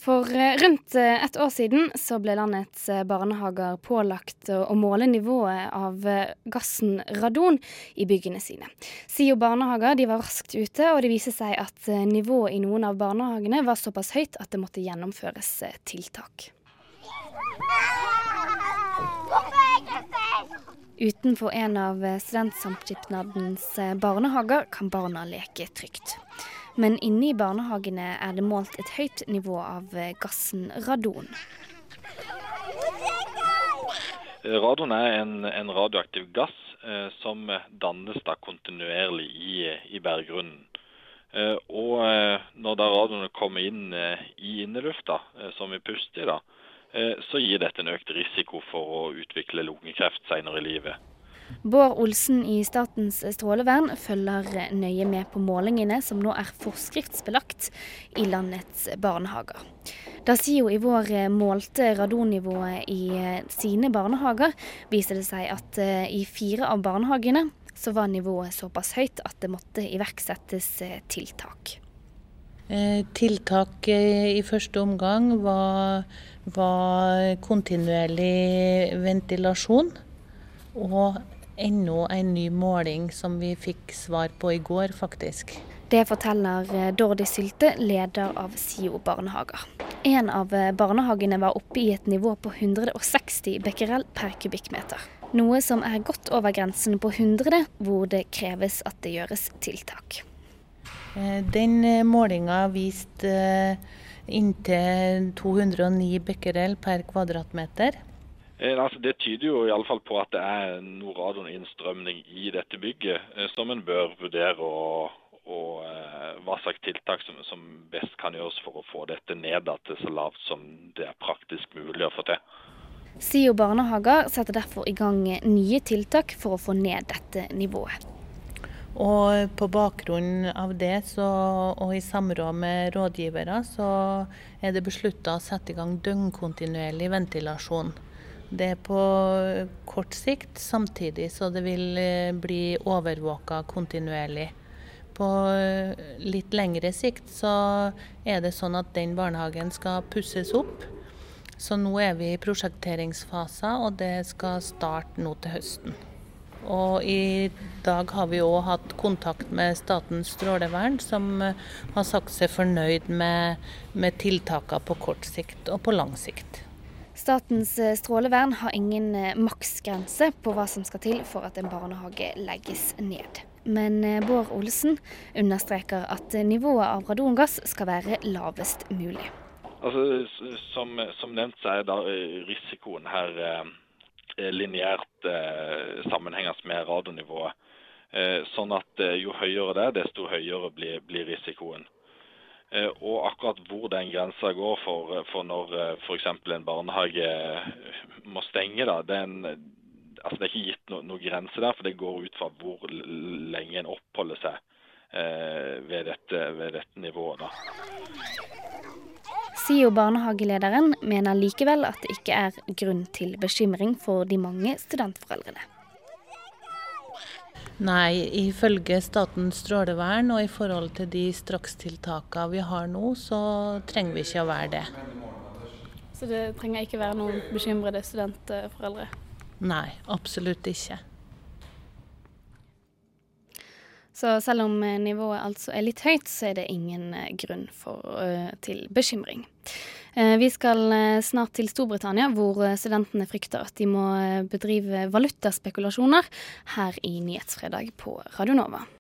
For eh, rundt eh, et år siden så ble landets eh, barnehager pålagt å måle nivået av gassen radon i byggene sine. SIO barnehager de var raskt ute, og det viser seg at nivået i noen av barnehagene var såpass høyt at det måtte gjennomføres tiltak. Utenfor en av studentsamskipnadens barnehager kan barna leke trygt. Men inne i barnehagene er det målt et høyt nivå av eh, gassen radon. Radon er en, en radioaktiv gass eh, som dannes da kontinuerlig i, i berggrunnen. Eh, og eh, når da radionet kommer inn eh, i innelufta, eh, som vi puster i, da, så gir dette en økt risiko for å utvikle lungekreft senere i livet. Bård Olsen i Statens strålevern følger nøye med på målingene som nå er forskriftsbelagt i landets barnehager. Da SIO i vår målte radonnivået i sine barnehager, viser det seg at eh, i fire av barnehagene så var nivået såpass høyt at det måtte iverksettes eh, tiltak. Eh, tiltak i første omgang var, var kontinuerlig ventilasjon og enda en ny måling som vi fikk svar på i går, faktisk. Det forteller eh, Dordi Sylte, leder av SIO barnehager. En av eh, barnehagene var oppe i et nivå på 160 becquerel per kubikkmeter. Noe som er godt over grensen på 100, hvor det kreves at det gjøres tiltak. Eh, den målinga viste inntil 209 becquerel per kvadratmeter. Eh, altså, det tyder jo i alle fall på at det er noe radoninnstrømning i dette bygget eh, som en bør vurdere og, og eh, hva slags tiltak som, som, best kan gjøres for å få dette ned til så lavt som det er praktisk mulig å få til. SIO barnehager setter derfor i gang nye tiltak for å få ned dette nivået. Og på bakgrunn av det så, og i samråd med rådgivere, så er det beslutta å sette i gang døgnkontinuerlig ventilasjon. Det er på kort sikt, samtidig så det vil eh, bli overvåka kontinuerlig. På eh, litt lengre sikt så er det sånn at den barnehagen skal pusses opp. Så nå er vi i prosjekteringsfasen, og det skal starte nå til høsten. Og i dag har vi òg hatt kontakt med Statens strålevern, som eh, har sagt seg fornøyd med, med tiltakene på kort sikt og på lang sikt. Statens eh, strålevern har ingen eh, maksgrense på hva som skal til for at en barnehage legges ned. Men eh, Bård Olsen understreker at nivået av radongass skal være lavest mulig. Altså, som, som nevnt så er da risikoen her eh, lineært eh, sammenhengende med radonivået. Eh, sånn at jo høyere det er, desto høyere blir, blir risikoen. Eh, og akkurat hvor den grensa går for, eh, for når eh, f.eks. en barnehage må stenge, da, er altså det er ikke gitt noen noe grense der. For det går ut fra hvor lenge en oppholder seg eh, ved, dette, ved, dette, nivået. da. SIO barnehagelederen mener likevel at det ikke er grunn til bekymring for de mange studentforeldrene. Nei, ifølge Statens strålevern og i forhold til de strakstiltakene vi har nå, så trenger vi ikke å være det. Så det trenger ikke være noen bekymrede studentforeldre? Nei, absolutt ikke. Så selv om nivået altså er litt høyt, så er det ingen grunn for, til bekymring. Eh, vi skal eh, snart til Storbritannia, hvor eh, studentene frykter at de må bedrive valutaspekulasjoner her i Nyhetsfredag på Radio Nova.